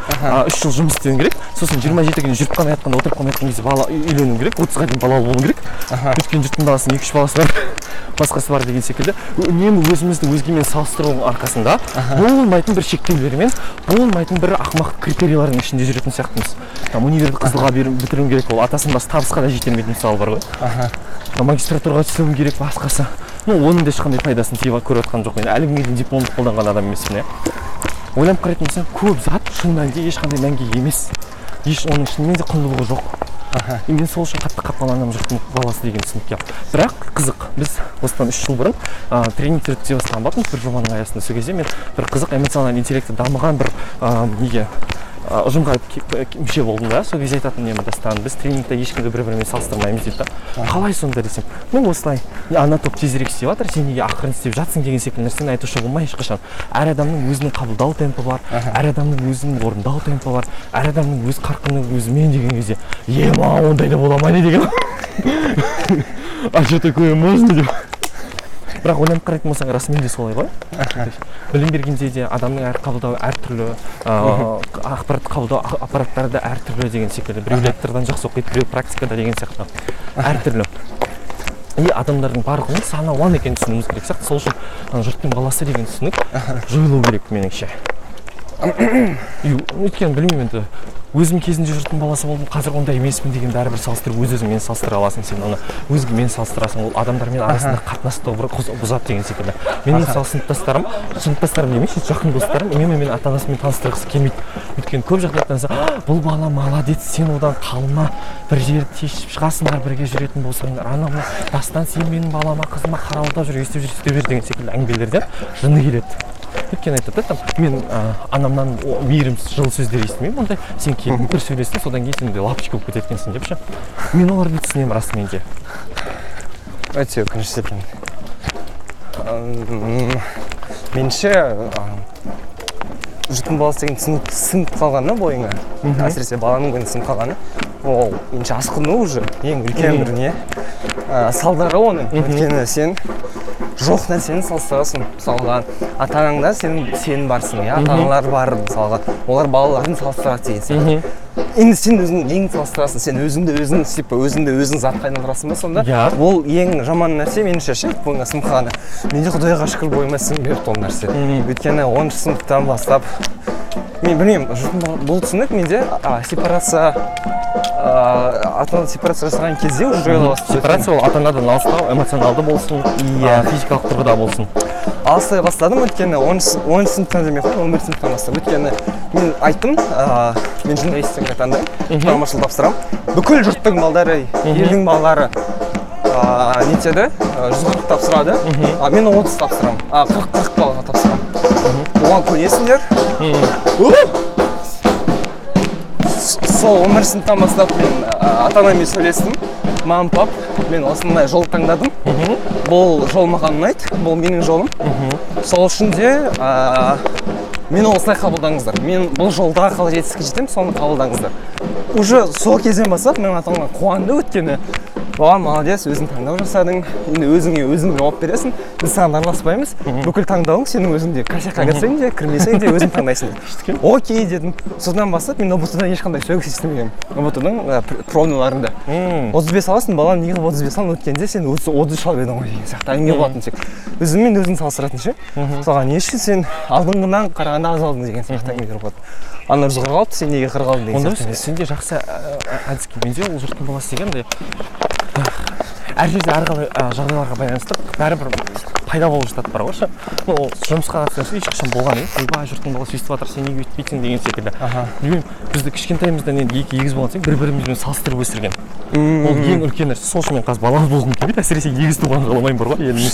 [SPEAKER 3] Үш жыл жұмыс істеуім керек. Сосын жиырма жетіге дейін жүріп қана жатқанда отырып қалмай жатқан кезде бала үй- үйленуім керек. отызға дейін балалы болуым керек. Өйткені жұрттың баласының екі үш баласы бар басқасы бар деген секілді. Үнемі өзімізді өзгемен салыстырудың арқасында болмайтын бір шектеулермен болмайтын бір ақымақ критерийлардың ішінде жүретін сияқтымыз. Там универді қызылға бітіруім керек ол. Атасының басы табысқа да жете алмайтын мысалы бар ғой. Магистратураға түсуім керек басқасы. Ну оның да ешқандай пайдасын тиіп көріп жатқан жоқпын әлі күнге дейін дипломды қолданған адам емеспін иә. Ойланып қарайтын болсаң көп зат шын мәнінде ешқандай мәнге емес. Еш оның шынымен де құндылығы жоқ. И мен сол үшін қатты қапаланамын жұрттың баласы деген түсінікке. Бірақ қызық біз осыдан үш жыл бұрын ә, тренингтер өткізе бастаған болатынбыз. Бір жобаның аясында сол кезде мен бір қызық эмоционалды интеллекті дамыған бір ә, неге ұжымға мүше болдым да сол кезде айтатын едім дастан біз тренингте ешкімді бір бірімен салыстырмаймыз дейді да қалай сонда десем ну осылай «Не, ана топ тезірек істеп жатыр сен неге ақырын істеп жатсың деген секілді нәрсені айтушы болмай ешқашан әр адамның өзінің қабылдау темпі бар әр адамның өзінің орындау темпі бар әр адамның өз қарқыны өзімен деген кезде ема ондай да бола ма не деген а что такое можно деп бірақ ойланып қарайтын болсаң расымен де солай ғой. Білім бергенде де адамның әр қабылдауы әртүрлі ақпарат қабылдау аппараттары да әртүрлі деген секілді. Біреу лектордан жақсы оқиды біреу практикада деген сияқты. Әртүрлі. И адамдардың барлығының саны уан екенін түсінуіміз керек сияқты. Сол үшін жұрттың баласы деген түсінік жойылу керек меніңше. Өйткені білмеймін енді өзім кезінде жұрттың баласы болдым қазір ондай емеспін деген бәрібір салыстырып өз өзіңмен салыстыра аласың сен оны өзгемен салыстырасың ол адамдармен арасында қатынасты бұзады деген секілді. Менің мысалы сыныптастарым сыныптастарым демейінші жақын достарым үнемі мені ата анасымен таныстырғысы келмейді. Өйткені көп жағдайда «А, бұл бала молодец сен одан қалма бір жерді тесіп шығасыңдар бірге жүретін болсаңдар анау мынау дастан сен менің балама қызыма қарауылдап жүр өйстіп жүр сөйте бер деген секілді әңгімелерден жыны келеді. Өйткені айтады да там мен ә, анамнан о- мейірім жылы сөздер естімеймін ондай сен келдің бір сөйлестің содан кейін сен лапочка болып кетеді екенсің деп ше мен оларды түсінемін расымен де
[SPEAKER 4] өте өкінішті екен. Меніңше а, жұрттың баласы деген сіңіп, сіңіп қалған да бойыңа. Әсіресе баланың бойына сіңіп қалғаны ол меніңше асқыну уже ең үлкен бір не? Салдары оның өйткені сен жоқ нәрсені салыстырасың. мысалға ата анаңда сен сен барсың иә? Ата аналар бар мысалға. олар балаларын салыстырады деген сияқты. Енді сен өзің ең салыстырасың сен өзіңді өзің типа өзіңді өзің затқа айналдырасың ба сонда?
[SPEAKER 3] Иә.
[SPEAKER 4] ол ең жаман нәрсе меніңше ше бойыңа сіңіп қалғаны менде құдайға шүкір бойыма сіңбепті ол нәрсе. Өйткені оныншы сыныптан бастап мен білмеймін бұл түсінік менде сепарация ата ана сепарация жасаған кезде уже
[SPEAKER 3] сепарация ол ата анадан алыстау эмоционалды болсын
[SPEAKER 4] Иә.
[SPEAKER 3] физикалық тұрғыда болсын.
[SPEAKER 4] Алыстай бастадым өйткені оныншы сыныптан демей ақ қой он бірінші сыныптан бастап өйткені мен айттым мен журналистикаға таңдаймын шығармашылық тапсырамын. Бүкіл жұрттың балдары елдің балалары нетеді жүз қырық тапсырады. А мен отыз тапсырамын. А қырық қырық балға тапсырамын. Оған көнесіңдер? Сол он бірінші сыныптан бастап мен ата анаммен сөйлестім. Мам пап мен осындай жол таңдадым. Бұл жол маған ұнайды бұл менің жолым. Сол үшін де ә, мені осылай қабылдаңыздар. Мен бұл жолда қалай жетістікке жетемін соны қабылдаңыздар. Уже сол кезден бастап мен ата анама қуанды өйткені оған молодец өзің таңдау жасадың. Енді өзіңе өзің жауап бересің. Біз саған араласпаймыз. Бүкіл таңдауың сенің өзіңде. Косякқа кірсең де кірмесең де өзің таңдайсың окей дедім. Содан бастап мен ұбт ешқандай сөгіс естімегенмін. Ұбт дың пробналарында отыз бес аласың балам неғып отыз бес өткенде сен отыз үш алып едің ғой деген сияқты. Әңгіме болатын тек. Өзіңмен өзің салыстыратын ше мысалға не үшін сен алдыңғынан қарағанда аз алдың деген сияқты әңгімелер болады. Ана жүз қырық алды сен неге қырық алдың деген
[SPEAKER 3] онда сенде жақсы әдіс менде ол жұрттың баласы деген андай әр жерде әрқалай жағдайларға байланысты бәрібір пайда болып жатады бар ғой ше? Ол жұмысқа қатысты нәрсе ешқашан болған емес. Ойбай жұрттың баласы өйстіп жатыр сен неге өйтпейсің деген секілді. Білмеймін бізді кішкентайымыздан енді екі егіз болған соң бір бірімізбен салыстырып өсірген. Ол ең үлкен нәрсе. Сол үшін мен қазір балалы болғым келмейді әсіресе егіз туғанды қаламаймын бар ғой енді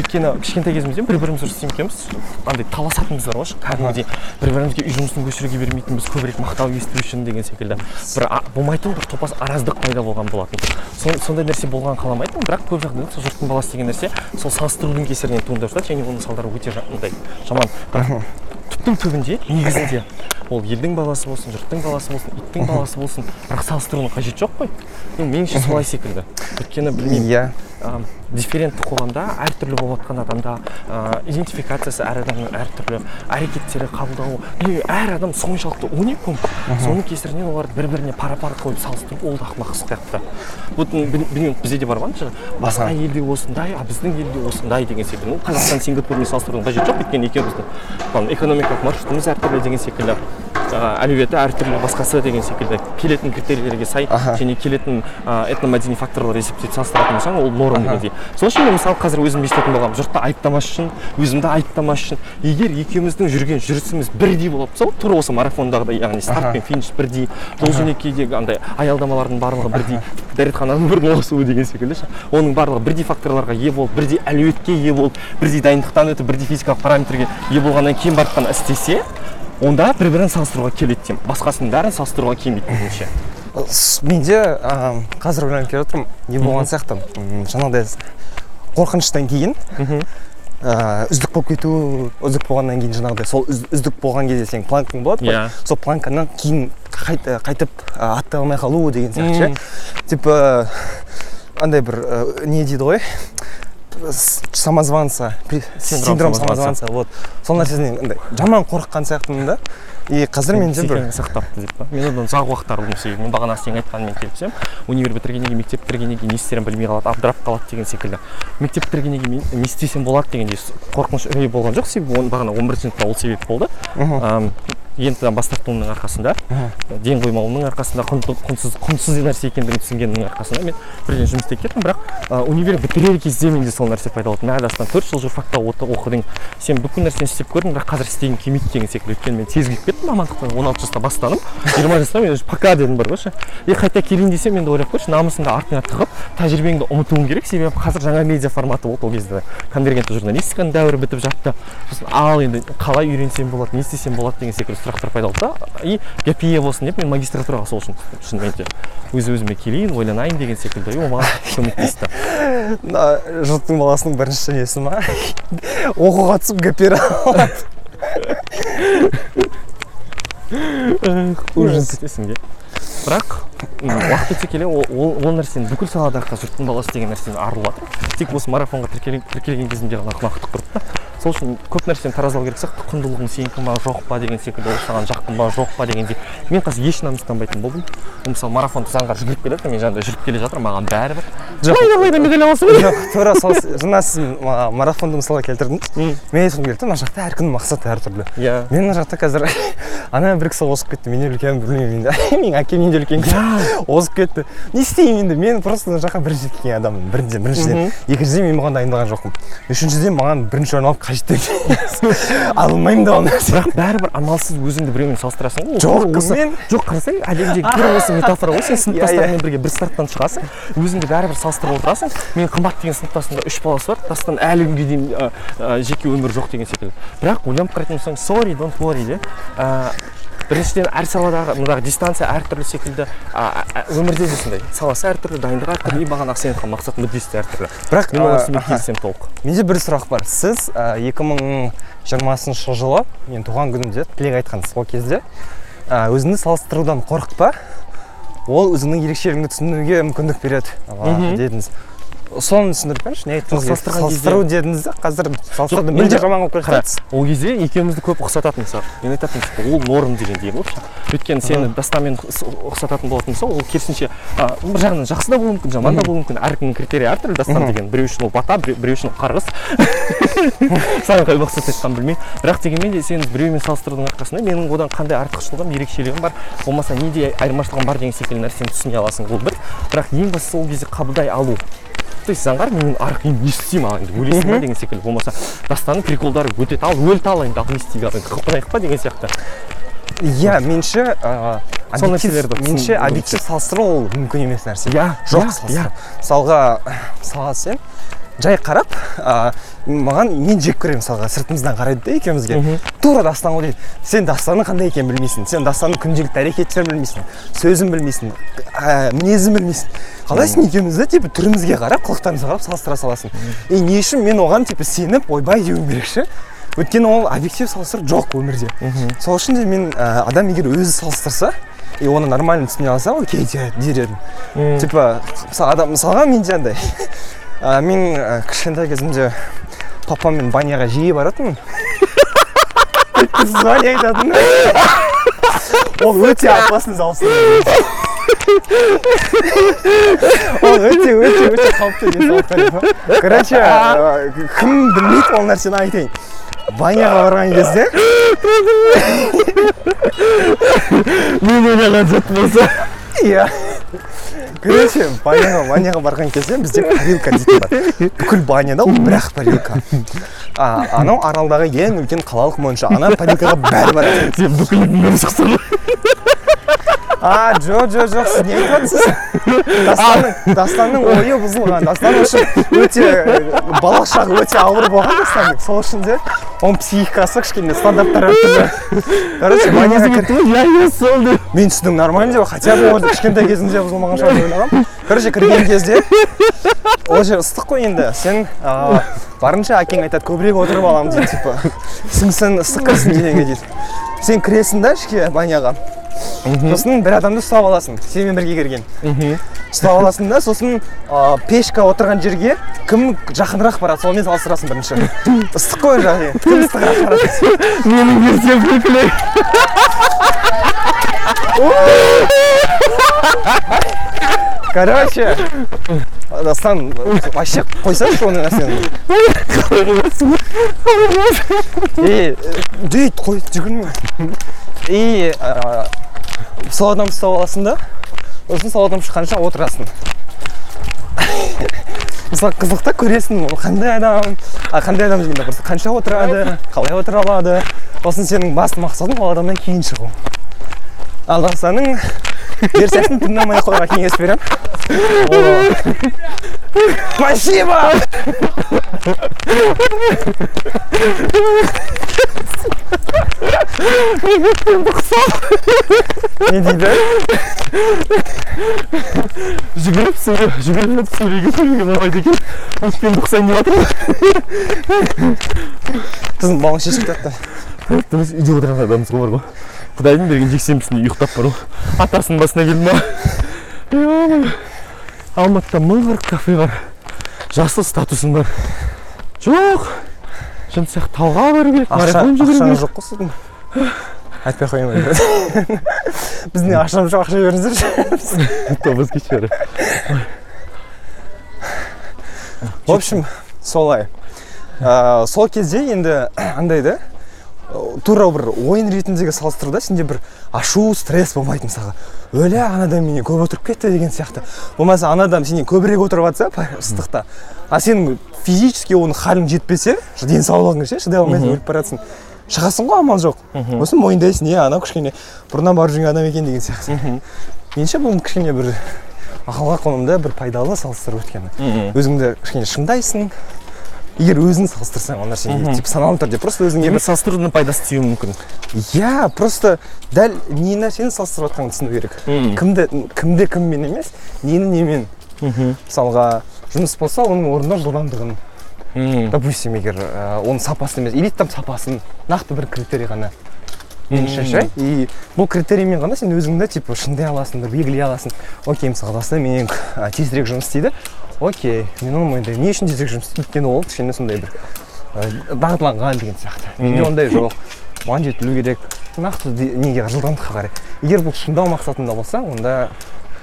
[SPEAKER 3] өйткені кішкентай кезімізден бір біріміз ұрыс емекенбіз андай таласатынбыз бар ғой кәдімгідей. Бір бірімізге үй жұмысын көшіруге бермейтінбіз көбірек мақтау есту үшін деген секілді. Бір болмайтын бір топас араздық пайда болған болатын. Сон- сондай нәрсе болғанын қаламайтынмын бірақ көп жағдайда сол жұрттың баласы деген нәрсе сол салыстырудың кесірінен туындап жатады және оның салдары өте андай жаман. Бірақ түптің түбінде негізінде ол елдің баласы болсын жұрттың баласы болсын иттің баласы болсын бірақ салыстырудың қажеті жоқ қой. Меніңше солай секілді. Өйткені білмеймін.
[SPEAKER 4] Иә.
[SPEAKER 3] Ә, дифферентті қоғамда әртүрлі болып жатқан адамда ә, идентификациясы әр адамның әртүрлі әрекеттері қабылдауы и әр адам соншалықты уникум. Соның кесірінен оларды бір біріне пара пар қойып салыстыру ол да ақымақ сияқты. Вот білмеймін бізде де бар ғой басқа елде осындай а біздің елде осындай деген секілді. Қазақстан сингапурмен салыстырудың қажеті жоқ өйткені екеуміздің экономикалық маршрутымыз әртүрлі деген секілді. Ә, әлеуеті әртүрлі басқасы деген секілді келетін критерийлерге сай және келетін ә, этномәдени факторлар есептеп салыстыратын болсаң ол норм дегендей сол үшін мен мысалы қазір өзім естетін болғанмын. Жұртты айыптамас үшін өзімді айыптамас үшін. Егер екеуміздің жүрген жүрісіміз бірдей болып тұрса тура осы марафондағыдай яғни старт пен финиш бірдей жол жөнекейдегі андай аялдамалардың барлығы бірдей дәретхананың бірін ауысуы деген секілді ше. Оның барлығы бірдей факторларға ие болып бірдей әлеуетке ие болып бірдей дайындықтан өтіп бірдей физикалық параметрге ие болғаннан кейін барып қана істесе онда бір бірін салыстыруға келеді деймін. Басқасының бәрін салыстыруға келмейді меніңше
[SPEAKER 4] менде ә, қазір ойланып келе жатырмын не болған сияқты. Жаңағыдай қорқыныштан кейін ә, үздік болып кету үздік болғаннан кейін жаңағыдай сол үз- үздік болған кезде сенің планкаң болады ғой.
[SPEAKER 3] Иә.
[SPEAKER 4] сол планкадан кейін қайт- қайтып ә, аттай алмай қалу деген сияқты ше. Типа андай бір не дейді ғой? Самозванца
[SPEAKER 3] Синдром
[SPEAKER 4] синдром
[SPEAKER 3] самозванца.
[SPEAKER 4] вот. Сол нәрседен андай жаман қорыққан сияқтымын да. И қазір менде бір.
[SPEAKER 3] сақтапты деп па? Мен одан ұзақ уақыт арылдым себебі мен бағана сенің айтқаныңмен келісемін. Универ бітіргеннен кейін мектеп бітіргеннен кейін не істерін білмей қалады абдырап қалады деген секілді. Мектеп бітіргеннен кейін мен не істесем болады дегендей қорқыныш үрей болған жоқ. Себебі оны бағана он бірінші сыныпта ол себеп болды. Ам, ент бас тартуымның арқасында ден қоймауымның арқасында құнсыз құнсыз нәрсе екендігін түсінгеннің арқасында мен бірден жұмыс істеп кеттім. Бірақ ә, универ бітірер кезде менде сол нәрсе пайда болды мә астан төрт жыл журфакта оқыдың. Сен бүкіл нәрсені істеп көрдің бірақ қазір істегің келмейді деген секілді. Өйткені мен тез күйіп кеттім. Мамандықтан он алты жаста бастадым. жиырма жаста мен уже пока дедім бар ғой ше. И қайта келейін десем енді ойлап көрші намысыңды артыңа тығып тәжірибеңді ұмытуың керек. Себебі қазір жаңа медиа форматы болды ол кезде. Конвергентті журналистиканың дәуірі бітіп жатты. Сосын ал енді қалай үйренсем болады не істесем болады деген секілді. Сұрақтар пайда болды да и гапия болсын деп мен магистратураға сол үшін түстім шынымен де өз өзіме келейін ойланайын деген секілді. И ол маған көмектесті.
[SPEAKER 4] Мына жұрттың баласының бірінші несі ма? Оқуға түсіп гпр
[SPEAKER 3] ужас. бірақ уақыт өте келе ол, нәрсені бүкіл саладағы жұрттың баласы деген нәрседен арылып жатыр тек осы марафонға тіркелген, кезімде ғана уақыт құрып та сол үшін көп нәрсені таразылау керек сияқты. Құндылығың сенікі ма жоқ па деген секілді ол саған жақын ба жоқ па дегендей мен қазір еш намыстанбайтын болдым. Ол мысалы марафонды заңғар жүгіріп келе жатыр мен жанында жүріп келе жатырмын маған бәрібір. Лайда медаль аласың
[SPEAKER 4] жоқ тура сол жаңа сіз ма- марафонды мысалға келтірдіңіз мен айтқым келді мына жақта әркімнің мақсаты әртүрлі.
[SPEAKER 3] Иә.
[SPEAKER 4] Мен мына жақта қазір ана бір кісі озып кетті менен үлкен білмеймін енді. Менің әкемнен де үлкен кісі. Озып кетті. Не істеймін енді мен просто мына жаққа бірінші келген адаммын біріншіден. Біріншіден екіншіден мен бұған дайындалған жоқпын. Үшіншіден маған бірінші орын алып қажет емес. Алмаймын да ол нәрсе
[SPEAKER 3] бірақ бәрібір амалсыз өзіңді біреумен салыстырасың ғой
[SPEAKER 4] Жоқ, мен-
[SPEAKER 3] жоқ қарасаң әлемдегі тура осы метафора ғой сен
[SPEAKER 4] Иә,
[SPEAKER 3] сыныптастарыңмен бірге бір старттан шығасың өзіңді бәрібір салыстырып отырасың. Мен қымбат деген сыныптасымда үш баласы бар дастан әлі күнге дейін жеке өмірі жоқ деген секілді. Бірақ ойланып қарайтын болсаң sorry don't worry де ә, біріншіден әр саладағы мынадағы дистанция әртүрлі секілді өмірде де сондай. Саласы әртүрлі дайындығы әртүрлі и бағанағы сен айтқан мақсат мүддесі де әртүрлі.
[SPEAKER 4] Бірақ
[SPEAKER 3] мен келісемін толық.
[SPEAKER 4] Менде бір сұрақ бар. Сіз ә, 2020 жылы мен туған күнімде тілек айтқансыз ол кезде. Өзіңді салыстырудан қорықпа ол өзіңнің ерекшелігіңді түсінуге мүмкіндік береді. Дедіңіз соны түсіндіріп беріңізші не
[SPEAKER 3] салыстырған кезде-
[SPEAKER 4] салыстыру дедіңіз да қазір салыстыруды
[SPEAKER 3] Жоқ,
[SPEAKER 4] мүлде жаман қылып келе
[SPEAKER 3] ол кезде екеумізді көп ұқсататын мысалы мен айтатынмын типа ол норм дегендей ғой өйткені сені дастанмен ұқс- ұқсататын болатын болса ол керісінше бір жағынан жақсы да болуы мүмкін жаман да болуы мүмкін. Әркімнің критерийі әртүрлі дастан деген. Біреу үшін ол бата біреу үшін ол қарғыс. Саған қай мақсат айтқанын білмеймін бірақ дегенмен де сені біреумен салыстырудың арқасында менің одан қандай артықшылығым ерекшелігім бар. Болмаса неде айырмашылығым бар деген секілді нәрсені түсіне аласың ол бір. Бірақ ең бастысы ол кезде қабылдай алу. То есть заңғар мен ары кейін не істеймін ал енді? Өлесің ба деген секілді. Болмаса дастанның приколдары өте ал өлді ал енді ал не істейік ал енді қылқынайық па деген сияқты.
[SPEAKER 4] Иә меніңше
[SPEAKER 3] Сол нәрселерді
[SPEAKER 4] меніңше объектив салыстыру ол мүмкін емес нәрсе.
[SPEAKER 3] Иә,
[SPEAKER 4] жоқ
[SPEAKER 3] иә,
[SPEAKER 4] салыстыру. мысалға мысалға сен жай қарап ә, маған мен жек көремін мысалға сыртымыздан қарайды да екеумізге. Тура дастан ғой дейді сен дастанның қандай екенін білмейсің. Сен дастанның күнделікті әрекеттерін білмейсің. Сөзін білмейсің. Ә, мінезін білмейсің. Қалай сен екеумізді типа түрімізге қарап қылықтарымызға қарап салыстыра саласың. И не үшін мен оған типа сеніп ойбай деуім керек ше? Өйткені ол объектив салыстыру жоқ өмірде. Сол үшін де мен ә, адам егер өзі салыстырса и оны нормально түсіне алса окей де- дер едім типа мысалы адам мысалға менде андай. Ә, мен ә, кішкентай кезімде папаммен баняға жиі баратынмын звание айтатын ол өте опасный залсын ол өте өте өте қауіпті денсаулыққа короче кім білмейді ол нәрсені айтайын. Баняға барған кезде
[SPEAKER 3] мен ойлаған зат болса.
[SPEAKER 4] Иә. Короче баняға баняға барған кезде бізде парилка дейтін бар. Бүкіл баняда ол бір ақ парилка. А, анау аралдағы ең үлкен қалалық монша. Ана парилкаға бәрі барады.
[SPEAKER 3] Сен бүкіл
[SPEAKER 4] а жоқ жоқ жоқ сіз не айтып жатсыз дастанның дастанның ойы бұзылған. Дастан үшін өте э, бала шағы өте ауыр болған дастанның сол үшін де оның психикасы кішкене стандарттары әртүрлі. Короче
[SPEAKER 3] иә иә сол деп
[SPEAKER 4] мен түсінігім нормально деп хотя бы ол кішкентай кезімде бұзылмаған шығар деп ойлағанмын короче кірген кезде ол жер ыстық қой енді. Сен барынша әкең айтады көбірек отырып аламын дейді типа. Сіңсін ыстық кірсін дегенге дейді. Сен кіресің да ішке баняға сосын бір адамды ұстап аласың сенімен бірге келген. Ұстап аласың да сосын а, пешка отырған жерге кім жақынырақ барады сонымен салыстырасың бірінші. Ыстық қой жағы кім ыстығырақ барады
[SPEAKER 3] менің күлкілі
[SPEAKER 4] короче дастан вообще қойсаңшы оны нәрсені. И дейді қой жүгірме. И ә, сол адамды ұстап аласың да сосын сол адам шыққанша отырасың. Мысалы қызық та көресің ол қандай адам а қандай адам дегенде просто қанша отырады қалай отыра алады. Сосын сенің басты мақсатың ол адамнан кейін шығу. Ал дастанның версиясын тыңдамай ақ қоюға кеңес беремін. спасибо! Не дейді
[SPEAKER 3] жүгіріп жүгіріп сөйлеуге сөйлеуге болмайды екен өйткені ұқсайын деп жатырмын
[SPEAKER 4] қыздың балың шешіп жатты
[SPEAKER 3] біз үйде отырған адамбыз ғой бар ғой құдайдың берген жексенбісінде ұйықтап бару атасының басына келді ма алматыда мың қырық кафе бар. Жасыл статусың бар. Жоқ. Жын сияқты тауға бару керек марафон жүгіру керек.
[SPEAKER 4] жоқ қой сіздің. Айтпай ақ қояйын ба біздің ақшамыз жоқ ақша беріңіздерші.
[SPEAKER 3] Тобыз кешері
[SPEAKER 4] в общем солай. Сол кезде енді андай да тура бір ойын ретіндегі салыстыруда сенде бір ашу стресс болмайды мысалға. Өлә ана адам менен көп отырып кетті деген сияқты. Болмаса ана адам сенен көбірек отырып жатса ыстықта. А сенің физически оның халің жетпесе денсаулығың ше шыдай алмайсың өліп бара жатсың шығасың ғой амал жоқ. Сосын мойындайсың е анау кішкене бұрыннан барып жүрген адам екен деген сияқты. Меніңше бұл кішкене бір ақылға қонымды бір пайдалы салыстыру өйткені өзіңді кішкене шыңдайсың. Егер өзің салыстырсаң ол нәрсеге типа саналы түрде просто өзіңе бір
[SPEAKER 3] салыстырудың пайдасы тиюі мүмкін.
[SPEAKER 4] Иә просто дәл не нәрсені салыстырып жатқаныңды түсіну керек. Кімді кімде кіммен емес нені немен мысалға жұмыс болса оның орындау жылдамдығын допустим егер ә, оның сапасын емес или там сапасын нақты бір критерий ғана меніңше ше и бұл критериймен ғана сен өзіңді типа шыңдай аласың бір белгілей аласың. Окей мысалы қазақстан менен тезірек жұмыс істейді. Окей мен оны мойындаймын. Не үшін тезірек жұмыс өйткені ол кішкене сондай бір дағдыланған деген сияқты. Менде ондай жоқ? Оған жетілу керек. Нақты неге? жылдамдыққа қарай. Егер бұл шыңдау мақсатында болса онда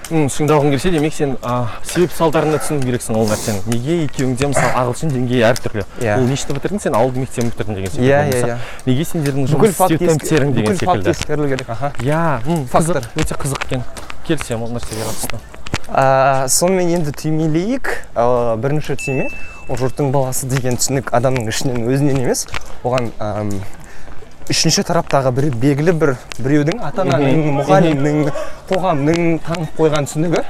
[SPEAKER 3] шыңдалғың келсе демек сен а, себеп салдарына түсіну керексің ол нәрсені. Неге екеуіңде мысалы ағылшын деңгейі әртүрлі?
[SPEAKER 4] Иә.
[SPEAKER 3] ол нешті бітірдің сен? Ауылдың мектебін бітірдің деген секілді.
[SPEAKER 4] Иә иә иә.
[SPEAKER 3] неге сендердің жұмыс істеу темптерің деген
[SPEAKER 4] бүкіл факт
[SPEAKER 3] секілді?
[SPEAKER 4] ескерілу керек. Аха.
[SPEAKER 3] Иә
[SPEAKER 4] Фактор.
[SPEAKER 3] өте қызық екен. Келісемін ол нәрсеге қатысты
[SPEAKER 4] ә, сонымен енді түймелейік. Ә, бірінші түйме ол жұрттың баласы деген түсінік адамның ішінен өзінен емес. Оған үшінші тараптағы бір белгілі бір біреудің ата ананың мұғалімнің қоғамның таңып қойған түсінігі.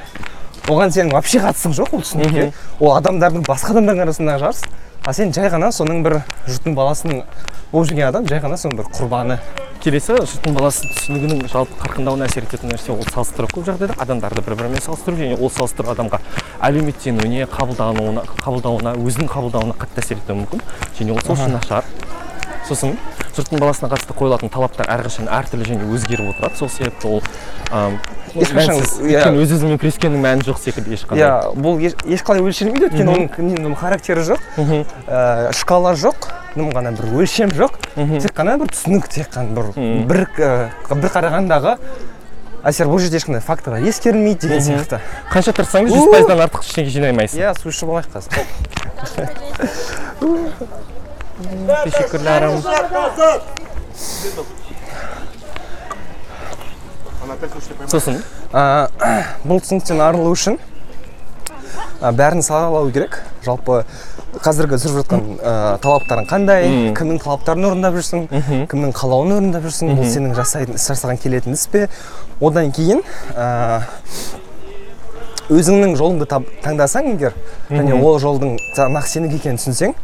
[SPEAKER 4] Оған сенің вообще қатысың жоқ ол түсінікке ол адамдардың басқа адамдардың арасындағы жарыс. А сен жай ғана соның бір жұрттың баласының болып жүрген адам жай ғана соның бір құрбаны.
[SPEAKER 3] Келесі жұрттың баласы түсінігінің жалпы қарқындауына әсер ететін нәрсе ол салыстыру көп жағдайда адамдарды бір бірімен салыстыру және ол салыстыру адамға әлеуметтенуіне қабылдануына қабылдауына өзінің қабылдауына қатты әсер етуі мүмкін. Және ол сол үшін нашар. Сосын жұрттың баласына қатысты қойылатын талаптар әрқашан әртүрлі және өзгеріп отырады. Сол себепті ол
[SPEAKER 4] Ешқашан, иә.
[SPEAKER 3] өйткені өз өзіңмен күрескеннің мәні жоқ секілді ешқандай
[SPEAKER 4] иә бұл еш- ешқалай өлшелмейді өйткені оның характері жоқ ә, шкала жоқ дым ғана бір өлшем жоқ тек қана бір түсінік тек қана бір бір ә, бір қарағандағы әсер бұл жерде ешқандай факторлар ескерілмейді деген сияқты
[SPEAKER 3] қанша тырыссаңыз жүз пайыздан артық ештеңе жинай алмайсың
[SPEAKER 4] иә су ішіп алайық қазір
[SPEAKER 3] сосын
[SPEAKER 4] ә, бұл түсініктен арылу үшін ә, бәрін саралау керек. Жалпы қазіргі жүріп жатқан ә, талаптарың қандай? Кімнің талаптарын орындап жүрсің? Кімнің қалауын орындап жүрсің? Бұл сенің жасайтын іс жасаған келетін іс пе? Одан кейін ә, өзіңнің жолыңды таңдасаң егер және ол жолдың нақ сенікі екенін түсінсең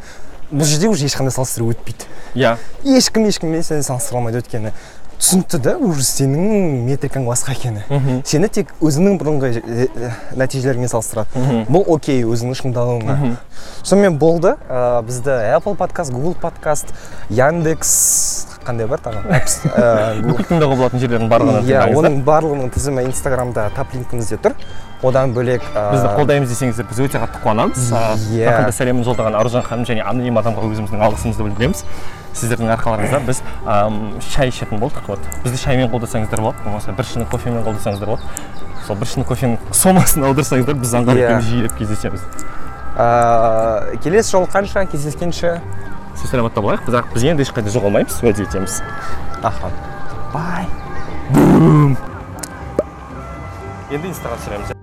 [SPEAKER 4] бұл жерде уже ешқандай салыстыру өтпейді.
[SPEAKER 3] Иә.
[SPEAKER 4] Ешкім ешкіммен сені салыстыра алмайды өйткені түсінікті да уже сенің метрикаң басқа екені. Сені тек өзіңнің бұрынғы нәтижелеріңмен салыстырады. Бұл окей өзіңнің шыңдалуыңа. Сонымен болды. Ә, бізді apple подкаст google подкаст яндекс қандай бар тағы?
[SPEAKER 3] Бүкіл тыңдауға болатын жерлердің барлығына
[SPEAKER 4] иә оның барлығының тізімі инстаграмда тап линкімізде тұр. Одан бөлек ә,
[SPEAKER 3] бізді қолдаймыз десеңіздер біз өте қатты қуанамыз. А,
[SPEAKER 4] Иә.
[SPEAKER 3] жақында сәлемін жолдаған аружан ханым және аноним адамға өзіміздің алғысымызды білдіреміз. Сіздердің арқаларыңызда біз шай ішетін болдық вот. Бізді шаймен қолдасаңыздар болады болмаса бір шыны кофемен қолдасаңыздар болады. Сол бір шыны кофенің сомасын аударсаңыздар біз аңғар
[SPEAKER 4] Иә.
[SPEAKER 3] екеуміз жиілеп кездесеміз.
[SPEAKER 4] Ә, келесі жолы қанша кездескенше?
[SPEAKER 3] Сау саламатта болайық бірақ біз енді ешқайда жоғалмаймыз уәде етеміз
[SPEAKER 4] аха бай.
[SPEAKER 3] Енді инстаға түсіреміз